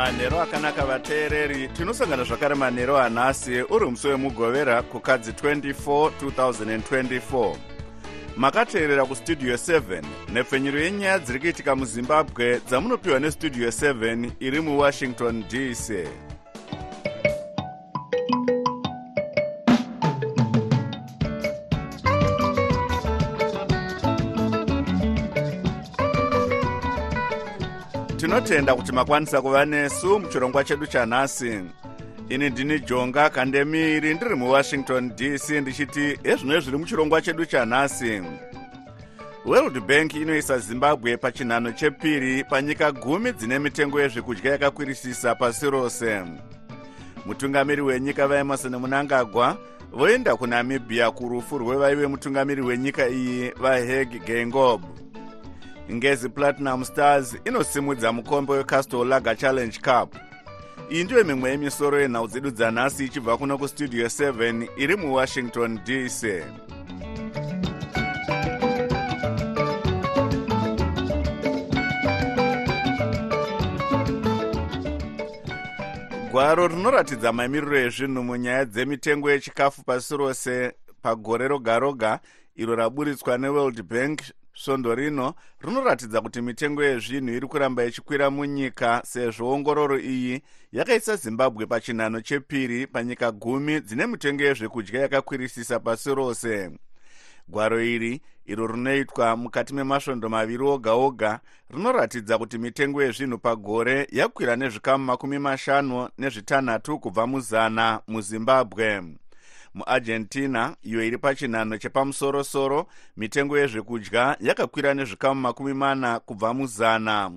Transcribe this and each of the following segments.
manhero akanaka vateereri. Tinosangana zvakare manhero anhasi uri musi wemugovera kukadzi 24 2024 makateerera kustudio 7 nhepfenyuro yenyaya dziri kuitika muzimbabwe dzamunopiwa nestudio 7 iri muwashington dc tinotenda kuti makwanisa kuva nesu muchirongwa chedu chanhasi. Ini ndini jonga kandemiri ndiri muwashington dc ndichiti ezvino zviri muchirongwa chedu chanhasi. World bank inoisa zimbabwe pachinhano chepiri panyika gumi dzine mitengo yezvekudya yakakwirisisa pasi rose. Mutungamiri wenyika vaemarson munangagwa voenda kunamibhia kurufu rwevaive mutungamiri wenyika iyi vaheg gengob ngezi platinum stars inosimudza mukombe wecastle lager challenge cup. Iyi ndiyo mimwe yemisoro yenhau dzedu dzanhasi ichibva kuno kustudio 7 iri muwashington dc gwaro rinoratidza mamiriro ezvinhu munyaya dzemitengo yechikafu pasi rose pagore roga roga iro raburitswa neworld bank svondo rino rinoratidza kuti mitengo yezvinhu iri kuramba ichikwira munyika sezvo ongororo iyi yakaisa zimbabwe pachinhano chepiri panyika gumi dzine mitengo yezvekudya yakakwirisisa pasi rose. Gwaro iri iro rinoitwa mukati memasvondo maviri oga oga rinoratidza kuti mitengo yezvinhu pagore yakwira nezvikamu makumi mashanu nezvitanhatu kubva muzana muzimbabwe muargentina iyo iri pachinhano chepamusorosoro mitengo yezvekudya yakakwira nezvikamu makumi mana kubva muzana.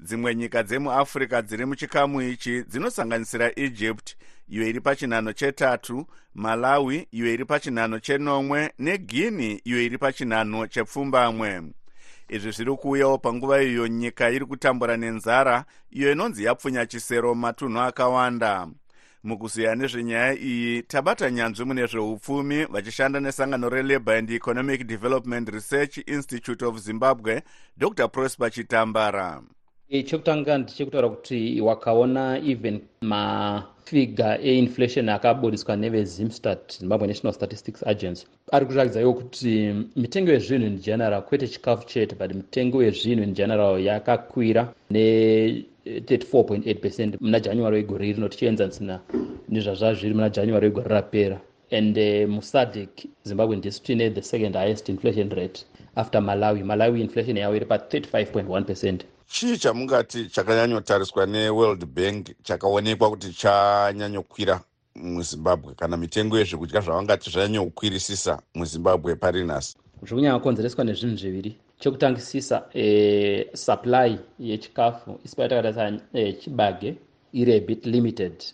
Dzimwe nyika dzemuafrica dziri muchikamu ichi dzinosanganisira egypt iyo iri pachinhano chetatu malawi iyo iri pachinhano chenomwe neguinea iyo iri pachinhano chepfumbamwe. Izvi zviri kuuyawo panguva iyo nyika iri kutambura nenzara iyo inonzi yapfunya chisero matunhu akawanda mukuziya nezvenyaya iyi tabata nyanzvi mune zveupfumi vachishanda nesangano relabour and economic development research institute of zimbabwe dr. Prosper chitambara. Chekutanga ndechekutaura kuti wakaona even mafiga einflation akaburiswa nevezimstat zimbabwe national statistics agency. Ari kuratidza iwo kuti mitengo yezvinhu in general kwete chikafu chete but mitengo yezvinhu in general yakakwira ne 34.8 percent muna january wegore rino tichienzanisa nezvazva zviri muna january wegore rapera. And uh, musadc zimbabwe ndisu tiine the second highest inflation rate after malawi. Malawi inflation yavo iri pa35.1 percent. Chii chamungati chakanyanyotariswa neworld bank chakaonekwa kuti chanyanyokwira muzimbabwe? Kana mitengo yezvekudya zvavangati zvanyanyokwirisisa muzimbabwe pari nhasi zviri kunyanya kukonzereswa nezvinhu zviviri chekutangisisa e, supply yechikafu isi patakatarisa e, chibage iri abit limited.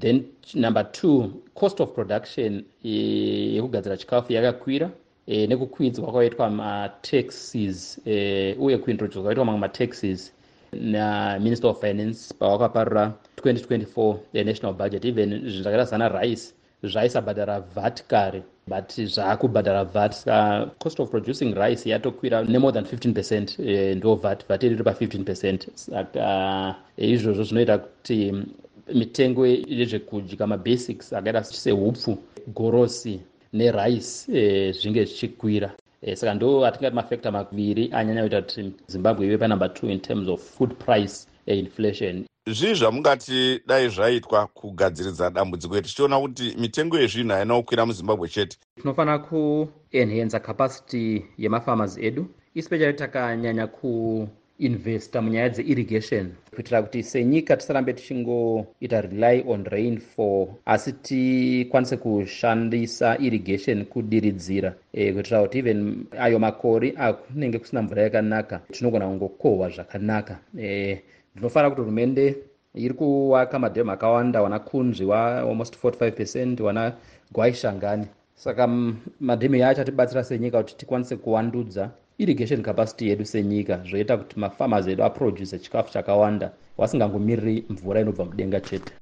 Then number two cost of production yekugadzira e, chikafu yakakwira e, nekukwidzwa kwakaitwa mataxes e, uye kuintroducwa kwakaitwa mamwe mataxes naminister of finance pavakaparura 2024 national budget. Even zvinhu zvakaita zana rice zvaisabhadhara vat kare but zvaakubhadhara vat. Saka cost of producing rice yatokwira nemore than 15 percent e, ndo vat. Vat iri pa 15 percent. Saka izvozvo zvinoita kuti mitengo yezvekudya mabasics akaita sehupfu gorosi nerice e, zvinge zvichikwira. E, saka ndo atingati mafactor maviri anyanya kuita kuti zimbabwe ive panumber two in terms of food price inflation zvii zvamungati dai zvaitwa kugadziridza dambudziko tichiona kuti mitengo yezvinhu haina kukwira muzimbabwe chete. Tinofanira kuenhenza capacity yemafarmers edu especially takanyanya kuinvesta munyaya dzeirrigation kuitira kuti senyika tisarambe tichingoita rely on rainfall asi tikwanise kushandisa irrigation kudiridzira e, kuitira kuti even ayo makori akunenge kusina mvura yakanaka tinogona kungokohwa zvakanaka e, ndinofanira kuti hurumende iri kuvaka madhemu akawanda wana kunzvi wa almost 45 percent wana gwaishangani saka madhimi acho atibatsira senyika kuti tikwanise kuvandudza irrigation capacity yedu senyika zvoita kuti mafarmers edu aproduce chikafu chakawanda vasingangomiriri mvura inobva mudenga chete.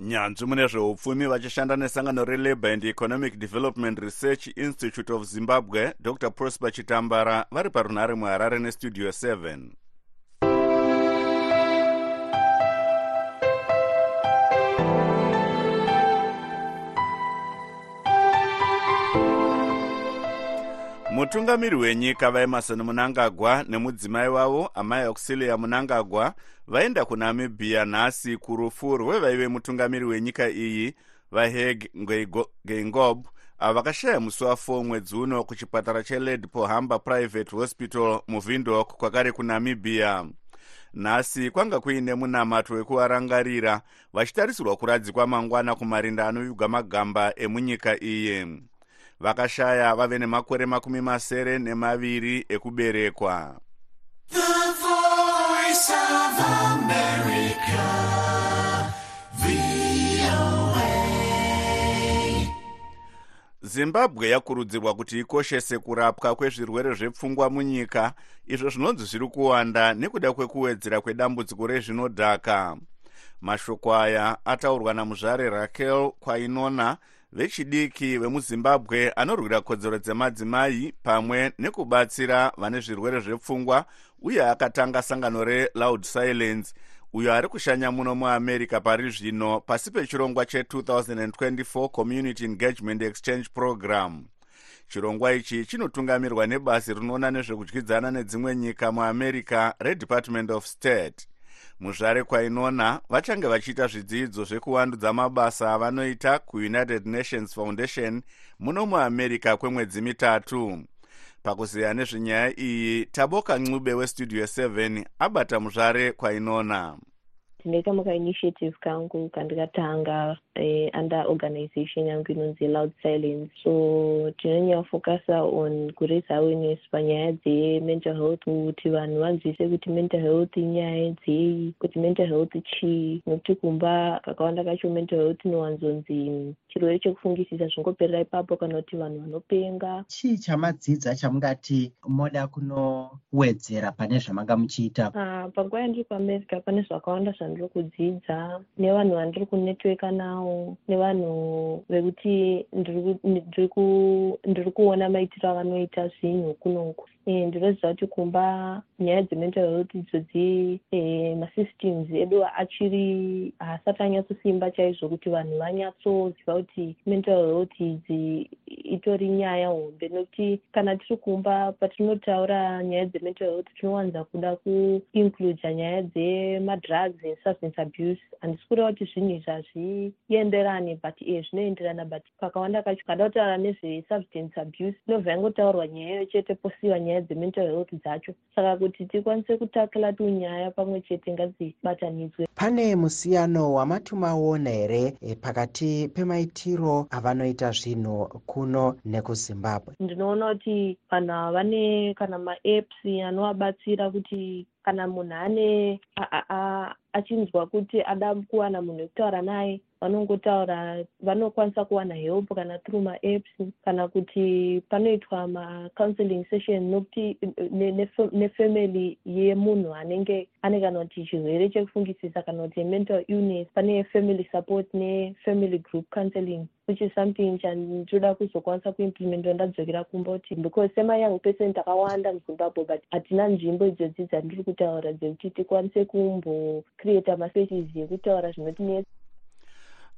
Nyanzvi mune zveupfumi vachishanda nesangano relabour and economic development research institute of zimbabwe dr prosper chitambara vari parunhare muharare nestudio 7 mutungamiri wenyika vaemarson munangagwa nemudzimai wavo amai auxilia munangagwa vaenda kunamibhiya nhasi kurufu rwevaive mutungamiri wenyika iyi vaheg geingob avo vakashaya musi wa4 mwedzi uno kuchipatara cheled pohamba private hospital muvindok kwakare kunamibhiya nhasi kwanga kuine munamato wekuvarangarira vachitarisirwa kuradzikwa mangwana kumarinda anoyuga magamba emunyika iyi vakashaya vave nemakore makumi masere nemaviri ekuberekwa. Zimbabwe yakurudzirwa kuti ikoshese kurapwa kwezvirwere zvepfungwa munyika izvo zvinonzi zviri kuwanda nekuda kwekuwedzera kwedambudziko rezvinodhaka. Mashoko aya ataurwa namuzvare rakel kwainona vechidiki vemuzimbabwe anorwira kodzero dzemadzimai pamwe nekubatsira vane zvirwere zvepfungwa uye akatanga sangano reloud silence. Uyo ari kushanya muno muamerica pari zvino pasi pechirongwa che2024 community engagement exchange program. Chirongwa ichi chinotungamirwa nebasi rinoona nezvekudyidzana nedzimwe nyika muamerica redepartment of state muzvare kwainona vachange vachiita zvidzidzo zvekuvandudza mabasa avanoita kuunited nations foundation muno muamerica kwemwedzi mitatu. Pakuziya nezvenyaya iyi taboka ncube westudio 7 abata muzvare kwainona. Ndine kamwe kainitiative kangu kandikatanga eh, under organization yangu inonzi loud silence. So tinonyafokasa on kuraise awareness panyaya dzemental health kuti vanhu vanzwise kuti mental health inyaya dzei kuti mental health chii nokuti kumba kakawanda kacho mental health inowanzonzi chirwere chekufungisisa zvingoperera ipapo kana kuti vanhu vanopenga. Chii chamadzidza chamungati moda kunowedzera pane zvamanga muchiita uh, panguva yandiri kuamerica pane zvakawanda zvandiri kudzidza nevanhu vandiri kunetweka navo nevanhu vekuti ndiri kuona maitiro avanoita zvinhu kunoku ndinoziva kuti kumba nyaya dzemental health idzodzi masystems edu achiri haasati anyatsosimba chaizvo kuti vanhu vanyatsoziva kuti mental health idzi itori nyaya hombe. Nokuti kana tiri kumba patinotaura nyaya dzemental health tinowanza kuda kuincluda nyaya dzemadrugs substance abuse. Handisi kureva kuti zvinhu izvi hazvienderani but e zvinoenderana but kakawanda kacho kada kutaura nezvesubstance abuse inobva yangotaurwa nyaya iyo chete posiwa nyaya dzemental health dzacho. Saka kuti tikwanise kutakila tunyaya pamwe chete ngadzibatanidzwe. Pane musiyano wamati maona here e, pakati pemaitiro avanoita zvinhu kuno nekuzimbabwe? Ndinoona kuti vanhu ava vane kana maapps anovabatsira kuti kana munhu ane achinzwa kuti ada kuwana munhu wekutaura naye vanongotaura vanokwanisa kuwana help kana through maapps kana kuti panoitwa macounseling session nokuti nefamily yemunhu anenge ane kana kuti chirwere chekufungisisa kana kuti mental illness pane family support nefamily group counseling which is something chandoda kuzokwanisa kuimplementa ndadzokera kumba kuti because semayoung person takawanda muzimbabwe but hatina nzvimbo idzodzi dzandiri kutaura dzekuti tikwanise kumbocreata maspaces ekutaura zvinotinesa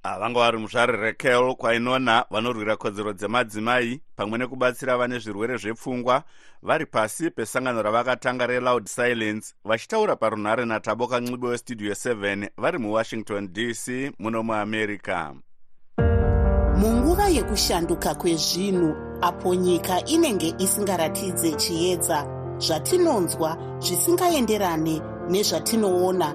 vanga vari muzvare rekel kwainona vanorwira kodzero dzemadzimai pamwe nekubatsira vane zvirwere zvepfungwa vari pasi pesangano ravakatanga reloud silence. Vachitaura parunhare nataboka ncube westudio 7 vari muwashington dc muno muamerica. Munguva yekushanduka kwezvinhu apo nyika inenge isingaratidze chiedza zvatinonzwa zvisingaenderane nezvatinoona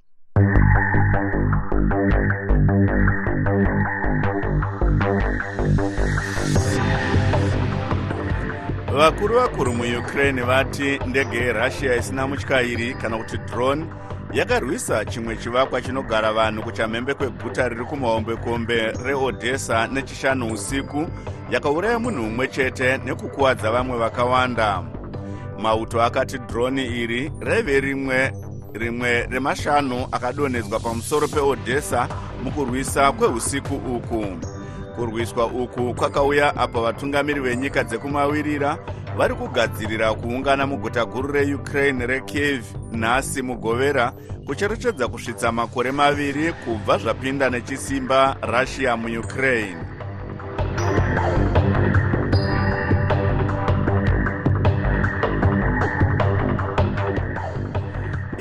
vakuru vakuru muukraine vati ndege yerussia isina mutyairi kana kuti drone yakarwisa chimwe chivakwa chinogara vanhu kuchamhembe kweguta riri kumahombekombe reodhesa nechishanu usiku yakauraya munhu mumwe chete nekukuwadza vamwe vakawanda. Mauto akati droni iri raive rimwe rimwe remashanu akadonhedzwa pamusoro peodhesa mukurwisa kweusiku uku kurwiswa uku kwakauya apo vatungamiri venyika dzekumawirira vari kugadzirira kuungana muguta guru reukraine rekiev nhasi mugovera kucherechedza kusvitsa makore maviri kubva zvapinda nechisimba russia muukraine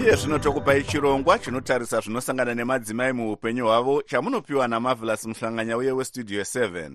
iye zvino tokupai chirongwa chinotarisa zvinosangana nemadzimai muupenyu hwavo chamunopiwa namavelas muhlanganya uye westudio 7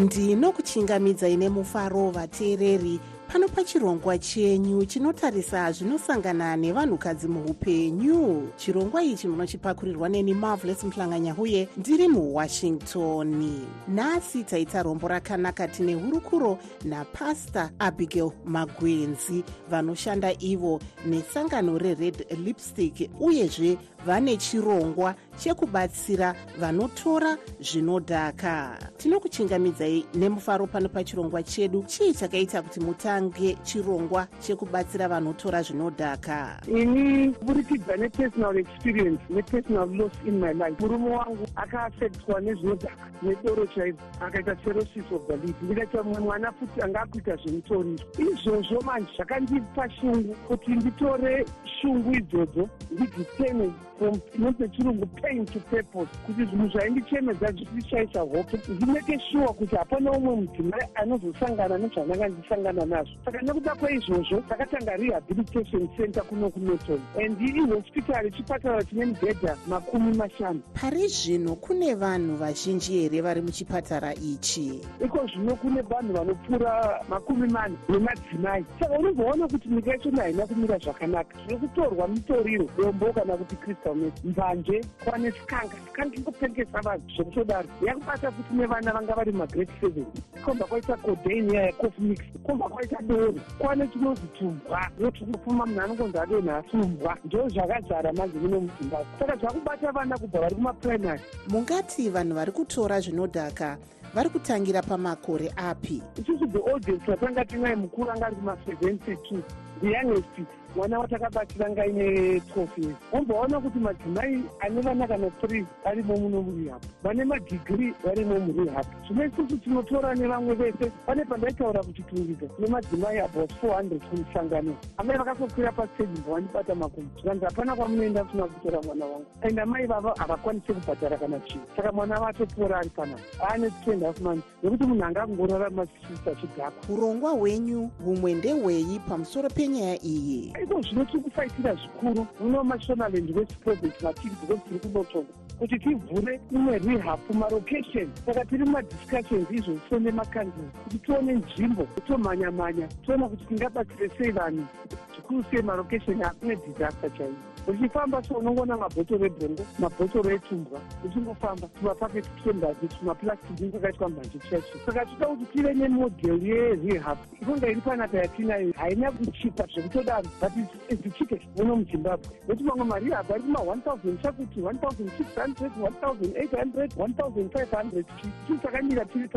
ndinokuchingamidzai nemufaro vateereri pano pachirongwa chenyu chinotarisa zvinosangana nevanhukadzi muupenyu. Chirongwa ichi munochipakurirwa neni marvelous muhlanganya uye ndiri muwashington. Nhasi taita rombo rakanaka tine hurukuro napasta abigail magwenzi vanoshanda ivo nesangano rered lipstick uyezve vane chirongwa chekubatsira vanotora zvinodhaka. Tinokuchingamidzai nemufaro pano pachirongwa chedu. Chii chakaita kuti mutange chirongwa chekubatsira vanotora zvinodhaka? Ini kuburikidza nepersonal experience nepersonal loss in my life. Murume wangu akaafektwa nezvinodhaka nedoro chaizvo akaita cirrhosis of the leaf ndikaita mumwe mwana futi anga akuita zvemutoriro izvozvo manje zvakandipa shungu kuti nditore shungu idzodzo ndidziteme from inonzi nechirungu pain to purpose kuti zvinhu zvaindichemedza zvishaisa hope ndimeke sure kuti hapana umwe mudzimai anozosangana nezvandanga ndisangana nazvo. Saka nekuda kweizvozvo takatanga rehabilitation center kuno kunoton and ihospitari chipatara chine mibhedha makumi mashanu. Pari zvino kune vanhu vazhinji here vari muchipatara ichi? Iko zvino kune vanhu vanopfuura makumi mane nemadzimai. Saka unomboona kuti nyika yachona haina kumira zvakanaka. Zviri kutorwa mitoriro dombo kana kuti crystal met mbanje kwane skanga skanga ingopengesa vanhu zvekutodaro yakubata futi nevana vanga vari magreat seven. Komba kwaita codain yaya cofmix komba kwaita doro kwane chinonzi tumbwa yoti kufuma munhu anongonzi adonha tumbwa ndo zvakazara manje muno muzimbabwe saka zvakubata vana kubva vari kumaprimary. Mungati vanhu vari kutora zvinodhaka vari kutangira pamakore api? Isusu the audience watanga tinai mukuru anga ari kuma72 the youngest mwana watakabatira ngaine 12 years womboona kuti madzimai ane vana kana 3 varimo muno murehab vane madigiri varimo murehab zvino isusu tinotora nevamwe vese pane pandaitaura kuchitungidza nemadzimai about 400 kumusangano. Amai vakasokwira pasteji mbavandibata makumbo zvikanzi hapana kwamunoenda kusina kutora mwana wangu. And amai vava havakwanisi kubhadhara kana chinhu. Saka mwana vatopora ari panapa. Aane 2 months nekuti munhu anga kungorarama sisa chidhako urongwa hwenyu humwe ndehwei pamusoro penyaya iyi iko zvino tiri kufaitira zvikuru? Muno mashonaland west province matiri because tiri kunotonga kuti tivhure imwe rehab mumarokeshon saka tiri mumadiscussions izvozvo nemakanzeri kuti tione nzvimbo tomhanya-manya tiona kuti tingabatsire sei vanhu. Zvikuru sei marokeshon akune disaster chaivo uchifamba so unongoona mabhotoro ebhongo mabhotoro etumbwa uchingofamba tumapaketi twembazi tumapurastiki kwakaitwa mbanje chacho saka toda kuti tive nemodhel yerehab inonga iri panapa yatinayo haina kuchipa zvekutodaro but izichike muno muzimbabwe nokuti mamwe marehab ari kuma 1000 chakuti 1600 1800 1500 tii takamira tiri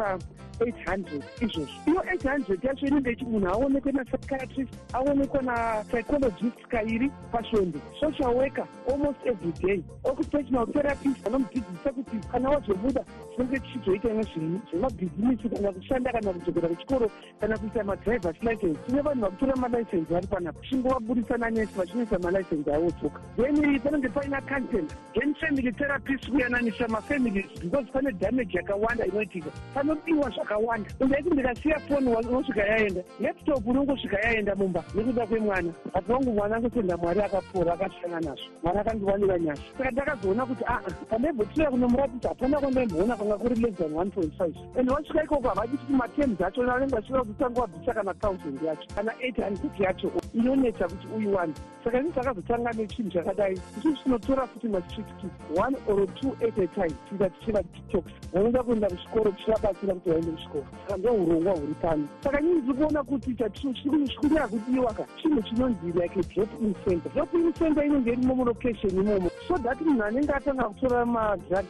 800 izvozvo iyo 800 yacho inenge ichi munhu aonekwe napsychiatrist aonekwe napsychologist kairi pasvondo social worker almost every day occupational therapist anomudzidzisa kuti kana wazobuda tinenge tichizoita imwe zvemabhizinisi kana kushanda kana kudzokera kuchikoro kana kuita madrivers license. Tine vanhu vakutora malicense vari panapa chingovabudisa nanesi vachinoisa malicense avo dzoka then panenge paina content then family therapist kuyananisa mafamilies because pane damage yakawanda inoitika. Panodiwa zvakawanda. Undaiti ndikasiya foni unosvika yaenda laptop unongosvika yaenda mumba nekuda kwemwana. Bati vangu mwana angosenda mwari akapfuura akashanga nazvo mwana akandiwanira nyasha saka ndakazoona kuti aa pandaimbotiya kunomuratidza hapana kwandaimboona kwanga kuri less than one point five and wasvika ikoko havadi kuti matems acho anenge achida kutanga wabvisa kana thousand yacho kana eight hundred yacho inonetsa kuti uiwane saka isi takazotanga nechinhu chakadai isusu tinotora futi mastreet kid one or two at a time tiita tichiva tiktoks vanoda kuenda kuchikoro tichivabatsira kuti vaende kuchikoro saka ndo urongwa huri pano saka nyini tiri kuona kuti chatichikurira kudiwa ka chinhu chinonzi like drop in center drop in center inenge irimo mulocation imomo. So that munhu anenge atanga kutora madrugs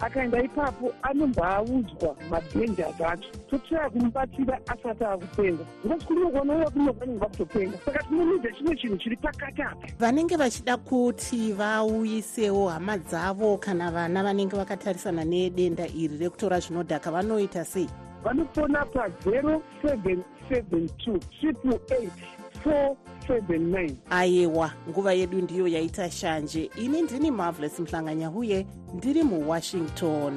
akaenda ipapo anombaudzwa madangers acho totoya kumubatsira asati akupenga because kunogona kunogwaningwa kutopenga saka tinomidza chimwe chinhu chiri pakati apa. Vanenge vachida kuti vauyisewo hama dzavo kana vana vanenge vakatarisana nedenda iri rekutora zvinodhaka vanoita sei? Vanofona pa0772 triple 479 ayewa nguva yedu ndiyo yaita shanje. Ini ndini marvelous muhlanganya uye ndiri muwashington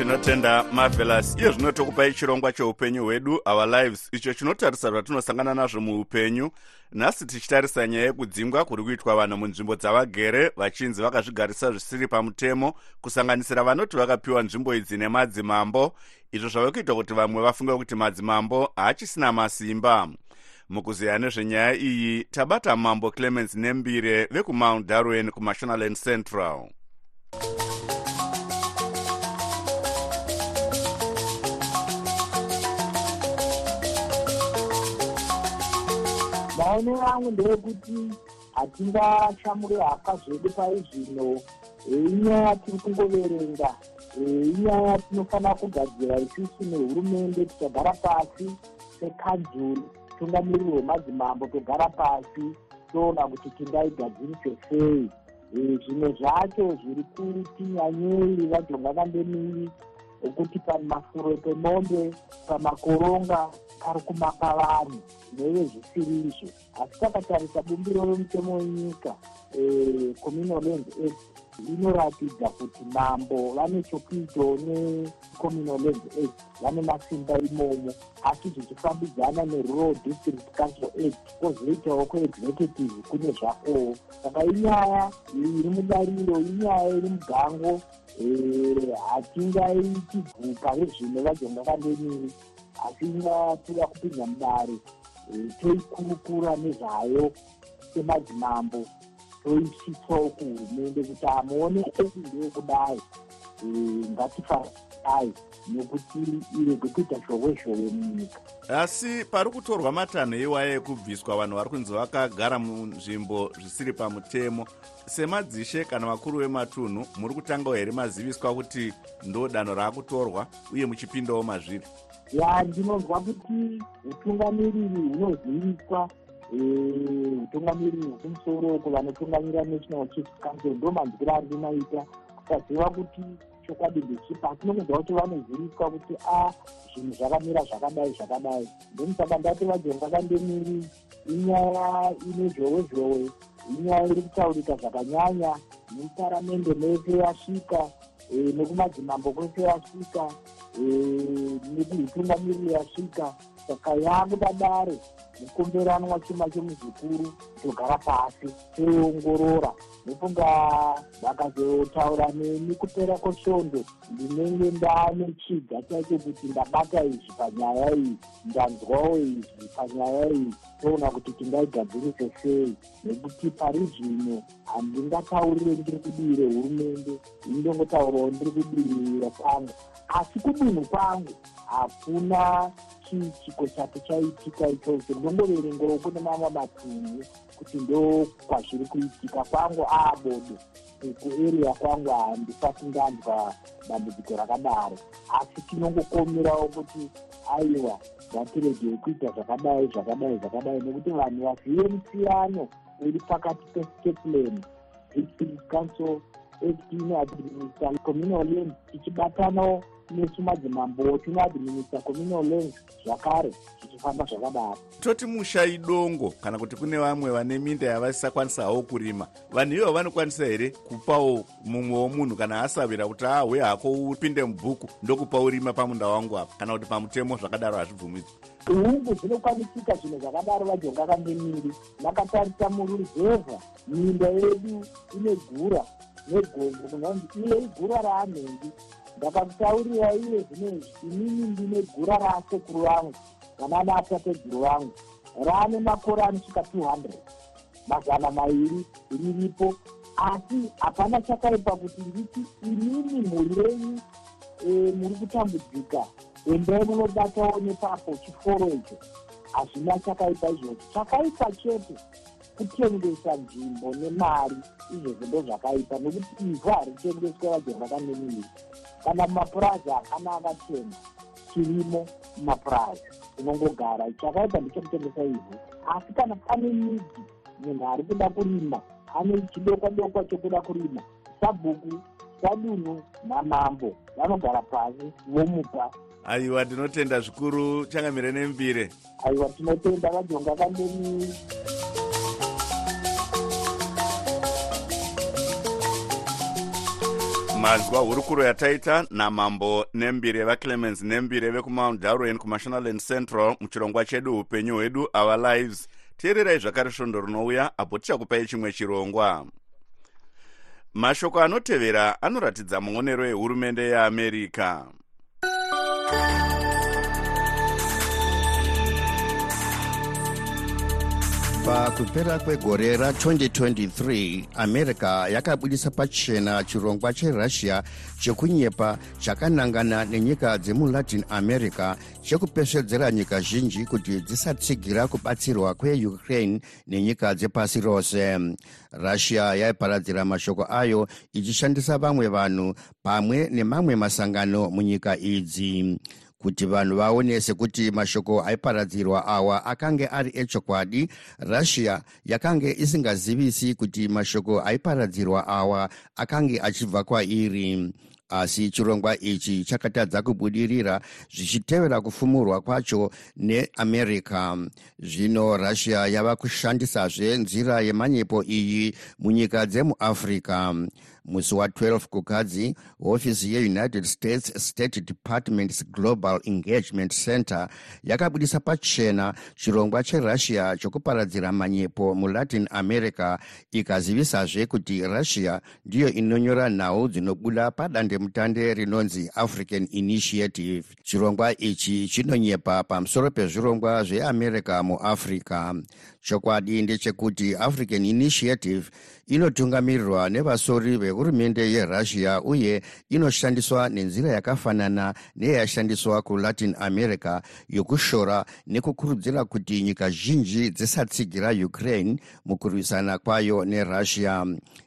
tinotenda marvelous. Iye zvino tokupai chirongwa cheupenyu hwedu our lives. Icho chinotarisa zvatinosangana nazvo muupenyu. Nhasi tichitarisa nyaya yekudzingwa kuri kuitwa vanhu munzvimbo dzavagere vachinzi vakazvigarisa zvisiri pamutemo kusanganisira vanoti vakapiwa nzvimbo idzi nemadzimambo. Izvo zvave kuita kuti vamwe vafunge kuti madzimambo haachisina masimba. Mukuziya nezvenyaya iyi tabata mambo clemens nembire vekumount darwen kumashonaland central maonero angu ndeyekuti hatingachamure haka zvedu pai zvino inyaya tiri kungoverenga inyaya tinofanira kugadzira isusu nehurumende tichagara pasi sekanzuri tungamiriri wemadzimambo togara pasi toona kuti tingaigadzirise sei. Zvimwe zvacho zviri kuti nyanyei vajonga kandemiri okuti pamafuro pemombe pamakoronga pari kumaka vanhu neve zvisiri izvo asi takatarisa bumbiro remutemo wenyika communal land act inoratidza kuti mambo vane chokuitawo necommunal land act vane masimba imomo. Asi zvichifambidzana nerural district council act kwozoitawo kuexecutive kune zvakowo saka inyaya iri mudariro inyaya iri mugango hatingaiti bvuka rezvino vajonga kandemiri asi inyaya toda kupinza mudare toikurukura nezvayo semadzimambo toisitsawo kuhurumende kuti amuonekei ndeyekudai ngatifaai nekuti irege kuita zhowe zhowe munyika asi pari kutorwa matanho iwaya ekubviswa vanhu vari kunzi vakagara munzvimbo zvisiri pamutemo. Semadzishe kana vakuru vematunhu muri kutangawo here maziviswa kuti ndo danho raakutorwa uye muchipindawo mazviri? Ya ndinonzwa kuti utungamiriri hunoziviswa utungamiriri hwekumusoro kuvanotungamirira national chief council ndo manzwiro ari kumaita kusaziva kuti chokwadi ndechipa asi nongonzwa kuti vanoziviswa kuti a zvinhu zvakamira zvakadai zvakadai. Then saka ndati vajonga kandemiri inyaya ine zhowe zhowe inyaya iri kutaurika zvakanyanya neparamende mese yasvika nekumadzimambo kwese yasvika nekuitungamiriri yasvika. Saka yakuda dare nekomberanwa chuma chemuzvikuru togara pasi toongorora. Ndofunga vakazotaura neni kupera kwesvondo. Ndinenge ndane chiga chacho kuti ndabata izvi panyaya iyi ndanzwawo izvi panyaya iyi. Toona kuti tingaigadzirise sei. Nekuti pari zvino handingataurire ndiri kudire hurumende indongotaurawo ndiri kudire kwangu asi kudunhu kwangu hakuna chiitiko chake chaitika ichocho. Ndongoverengawo kune mamwe matunhu kuti ndo kwazviri kuitika. Kwangu aabodo. Kuarea kwangu handisati ndanzwa dambudziko rakadaro. Asi tinongokomerawo kuti aiwa ngatiregei kuita zvakadai zvakadai zvakadai. Nekuti vanhu vazive musiyano uri pakati pesteplan council inoadminister communal land tichibatanawo nesu madzimambo tinoadminister communal land zvakare zvichifamba zvakadaro. Toti mushai dongo kana kuti kune vamwe vane minda yavasisakwanisa hawo kurima vanhu ivo vanokwanisa here kupawo mumwewo munhu kana asavira kuti ahwe hako upinde mubhuku ndokupa urima pamunda wangu apa? Kana kuti pamutemo zvakadaro hazvibvumidzwa hungu zvinokwanisika zvinhu zvakadaro vajonga kangemiri vakatarisa muruzevha. Minda yedu ine gura negombo kunanzi iye igura raanhengi ndakakutaurira iye zvinezvi inini ndine gura rasekuru vangu vana natateguru vangu raane makore anosvika 200 mazana mairi riripo asi hapana chakaipa kuti nditi inini mhuri renyu e, muri kutambudzika. Endai munobatawo nepapo chiforo icho. Hazvina chakaipa izvozvo. Chakaipa chete kutengesa nzvimbo nemari. Izvozvo ndo zvakaipa nekuti ivhu haritengeswe vajenga kanemiri kana mumapurazi hakana akatenga chirimo mumapurazi unongogara chakaipa ndechekutengesa ivhu asi kana pane midzi munhu ari kuda kurima ane chidokwa dokwa chekuda kurima sabhuku sadunhu namambo vanogara pasi vomupa. Aiwa ndinotenda zvikuru. Changamire nembire. Aiwa tinotenda vajonga kandeni manzwa hurukuro yataita namambo nembire vaclemens nembire vekumount darwen kumashonaland central muchirongwa chedu upenyu hwedu our lives. Teererai zvakare svondo rinouya apo tichakupai chimwe chirongwa. Mashoko anotevera anoratidza muonero ehurumende yeamerica pakupera kwegore ra2023 america yakabudisa pachena chirongwa cherussia chekunyepa chakanangana nenyika dzemulatin america chekupesvedzera nyika zhinji kuti dzisatsigira kubatsirwa kweukraine nenyika dzepasi rose. Russia yaiparadzira mashoko ayo ichishandisa vamwe vanhu pamwe nemamwe masangano munyika idzi kuti vanhu vaone sekuti mashoko aiparadzirwa awa akange ari echokwadi russia yakange isingazivisi kuti mashoko aiparadzirwa awa akange achibva kwairi asi chirongwa ichi chakatadza kubudirira zvichitevera kufumurwa kwacho neamerica. Zvino russia yava kushandisazve nzira yemanyepo iyi munyika dzemuafrica. Musi wa12 kukadzi hofisi yeunited states state department's global engagement center yakabudisa pachena chirongwa cherussia chokuparadzira manyepo mulatin america ikazivisazve kuti russia ndiyo inonyora nhau dzinobuda padandemutande rinonzi african initiative. Chirongwa ichi chinonyepa pamusoro pezvirongwa zveamerica muafrica. Chokwadi ndechekuti african initiative inotungamirirwa nevasori vehurumende yerussia uye inoshandiswa nenzira yakafanana neyashandiswa kulatin america yokushora nekukurudzira kuti nyika zhinji dzisatsigira ukraine mukurwisana kwayo nerussia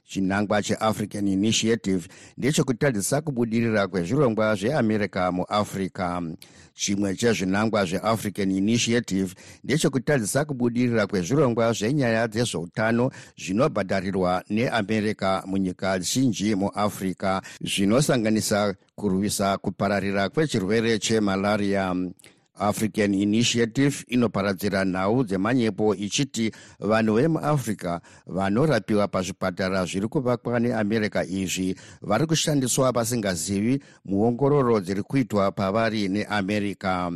chinangwa cheafrican initiative ndechekutadzisa kubudirira kwezvirongwa zveamerica muafrica chimwe chezvinangwa zveafrican initiative ndechekutadzisa kubudirira kwezvirongwa zvenyaya dzezveutano zvinobhadharirwa neamerica munyika zhinji muafrica zvinosanganisa kurwisa kupararira kwechirwere chemalaria african initiative inoparadzira nhau dzemanyepo ichiti vanhu vemuafrica vanorapiwa pazvipatara zviri kuvakwa neamerica izvi vari kushandiswa vasingazivi muongororo dziri kuitwa pavari neamerica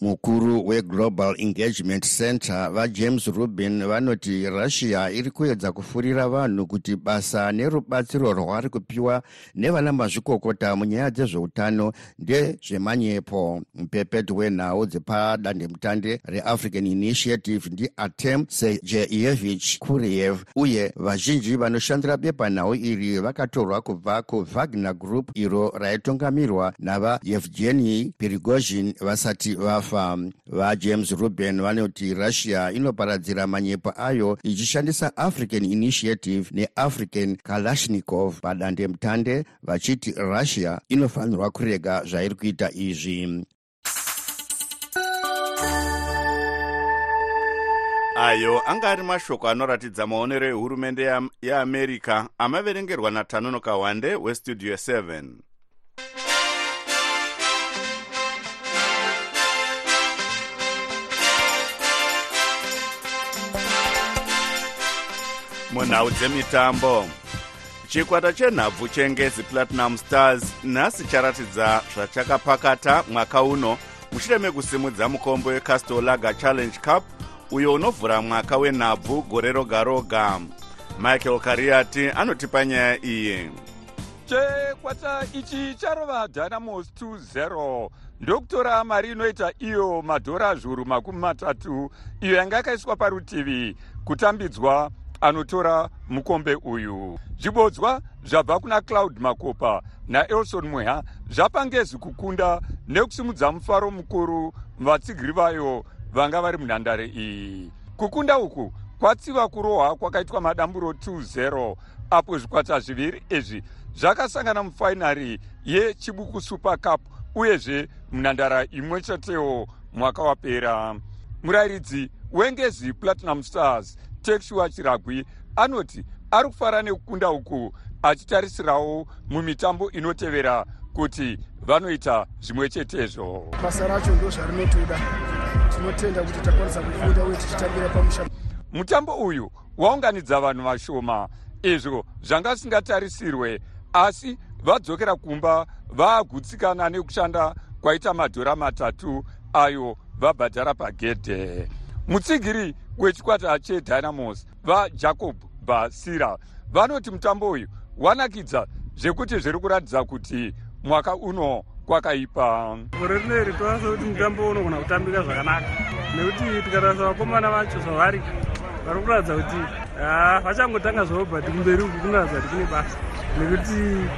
mukuru weglobal engagement center vajames rubin vanoti russia iri kuedza kufurira vanhu kuti basa nerubatsiro rwari kupiwa nevana mazvikokota munyaya dzezveutano ndezvemanyepo. Mupepeti wenhau dzepadandemutande reafrican initiative ndiatem sejeyevich kuriev uye vazhinji vanoshandira bepanhau iri vakatorwa kubva kuvagner group iro raitungamirwa navayevgeni pirigozhin vasati vafa vafa vajames ruben vanoti russia inoparadzira manyepo ayo ichishandisa african initiative neafrican kalashnikov. Padandemutande vachiti russia inofanirwa kurega zvairi kuita izvi. Ayo anga ari mashoko anoratidza maonero ehurumende yeamerica amaverengerwa natanonoka wande westudio 7 munhau dzemitambo. Chikwata chenhabvu chengezi platinum stars nhasi charatidza zvachakapakata mwaka uno. Mushure mekusimudza mukombo wecastolaga challenge cup uyo unovhura mwaka wenhabvu gore roga roga michael kariati anotipa nyaya iyi. Chekwata ichi charova dynamos 20 ndokutora mari inoita iyo madhora zviuru makumi matatu iyo yanga yakaiswa parutivi. Kutambidzwa anotora mukombe uyu. Zvibodzwa zvabva kuna cloud makopa naelson mweha zvapangezi kukunda nekusimudza mufaro mukuru vatsigiri vayo vanga vari munhandare iyi. Kukunda uku kwatsiva kurohwa kwakaitwa madamburo 20 apo zvikwata zviviri izvi zvakasangana mufainari yechibuku super cup uyezve munhandara imwe chetewo mwaka wapera. Murayiridzi wengezi platinum stars tekshua chiragwi anoti ari kufara nekukunda uku achitarisirawo mumitambo inotevera kuti vanoita zvimwe chetezvo. Basa racho ndo zvarinotoda tinotenda kuti takwanisa kufunda uye tichitambira pamusha. Mutambo uyu waunganidza vanhu vashoma izvo zvanga zvisingatarisirwe asi vadzokera kumba vaagutsikana nekushanda kwaita madhora matatu ayo vabhadhara pagedhe. Mutsigiri wechikwata chedynamos vajacob basira vanoti mutambo uyu wanakidza zvekuti zviri kuratidza kuti mwaka uno kwakaipa. Gore rineri toasa kuti mutambo unogona kutambika zvakanaka. Nekuti tikatarisa vakomana vacho zvavari vari kuratidza kuti vachangotanga zvavo but kumberi uku kunoratidza kuti kune basa. Nekuti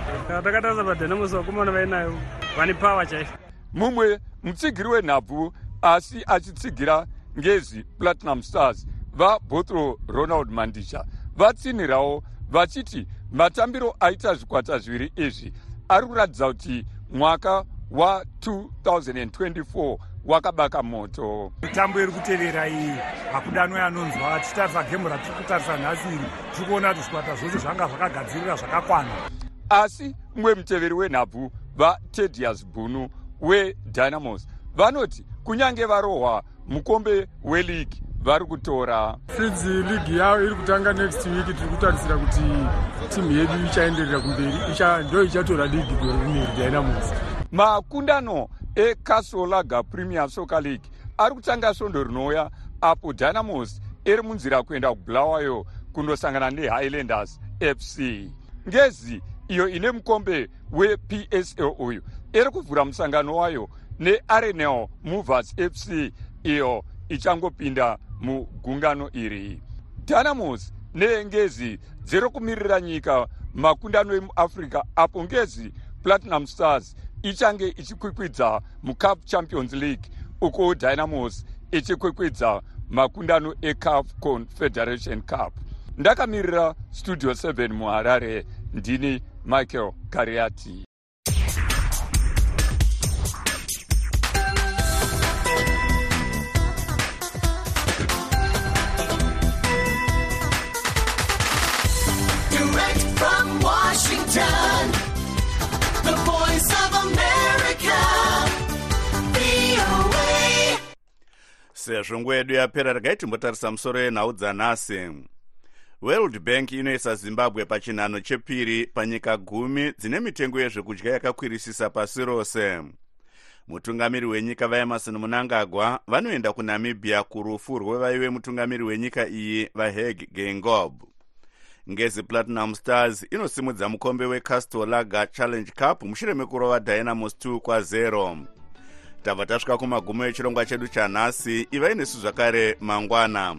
takatarisa padynamos vakomana vainayo vane pawa chaizvo. Mumwe mutsigiri wenhabvu asi achitsigira ngezi platinum stars vabotro ronald mandisha vatsinhirawo vachiti matambiro aita zvikwata zviviri izvi. Ari kuratidza kuti mwaka wa2024 wakabaka moto. Mitambo iri kutevera iyi hakudanwe anonzwa tichitarisa gemu ratiri kutarisa nhasi iri tiri kuona kuti zvikwata zvose zvanga zvakagadzirira zvakakwana. Asi mumwe muteveri wenhabvu vatedias bunu wedynamos vanoti kunyange varohwa mukombe weligi vari kutora. Since ligi yavo iri kutanga next week. Tiri kutarisira kuti timu yedu ichaenderera kumberi ndo ichatora ligi gore rineri dynamos makundano ecasolaga premier soccer league ari kutanga svondo rinouya apo dynamos iri munzira kuenda kubulawayo kundosangana nehighlanders fc ngezi iyo ine mukombe wepsl uyu iri kuvhura musangano wayo nearenel movers fc iyo ichangopinda mugungano iri. Dynamos nengezi dziri kumirira nyika makundano emuafrica apo ngezi platinum stars ichange ichikwikwidza mucup champions league uko dynamos ichikwikwidza makundano ecaf confederation cup. Ndakamirira studio 7 muharare ndini michael kariati sezvo nguva yedu yapera regai timbotarisa musoro yenhau dzanhasi. World bank inoisa zimbabwe pachinhano chepiri panyika gumi dzine mitengo yezvekudya yakakwirisisa pasi rose. Mutungamiri wenyika vaemarson munangagwa vanoenda kunamibia kurufu rwevaive mutungamiri wenyika iyi vaheg gengob ngezi platinum stars inosimudza mukombe wecastor lager challenge cup mushure mekurova dynamos 2 kwa0 tabva tasvika kumagumo echirongwa chedu chanhasi ivai nesu zvakare mangwana.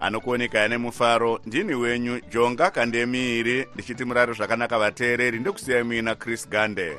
Anokuonekai nemufaro ndini wenyu jonga kandemiiri ndichiti murari zvakanaka vateereri ndekusiyai muina chris gande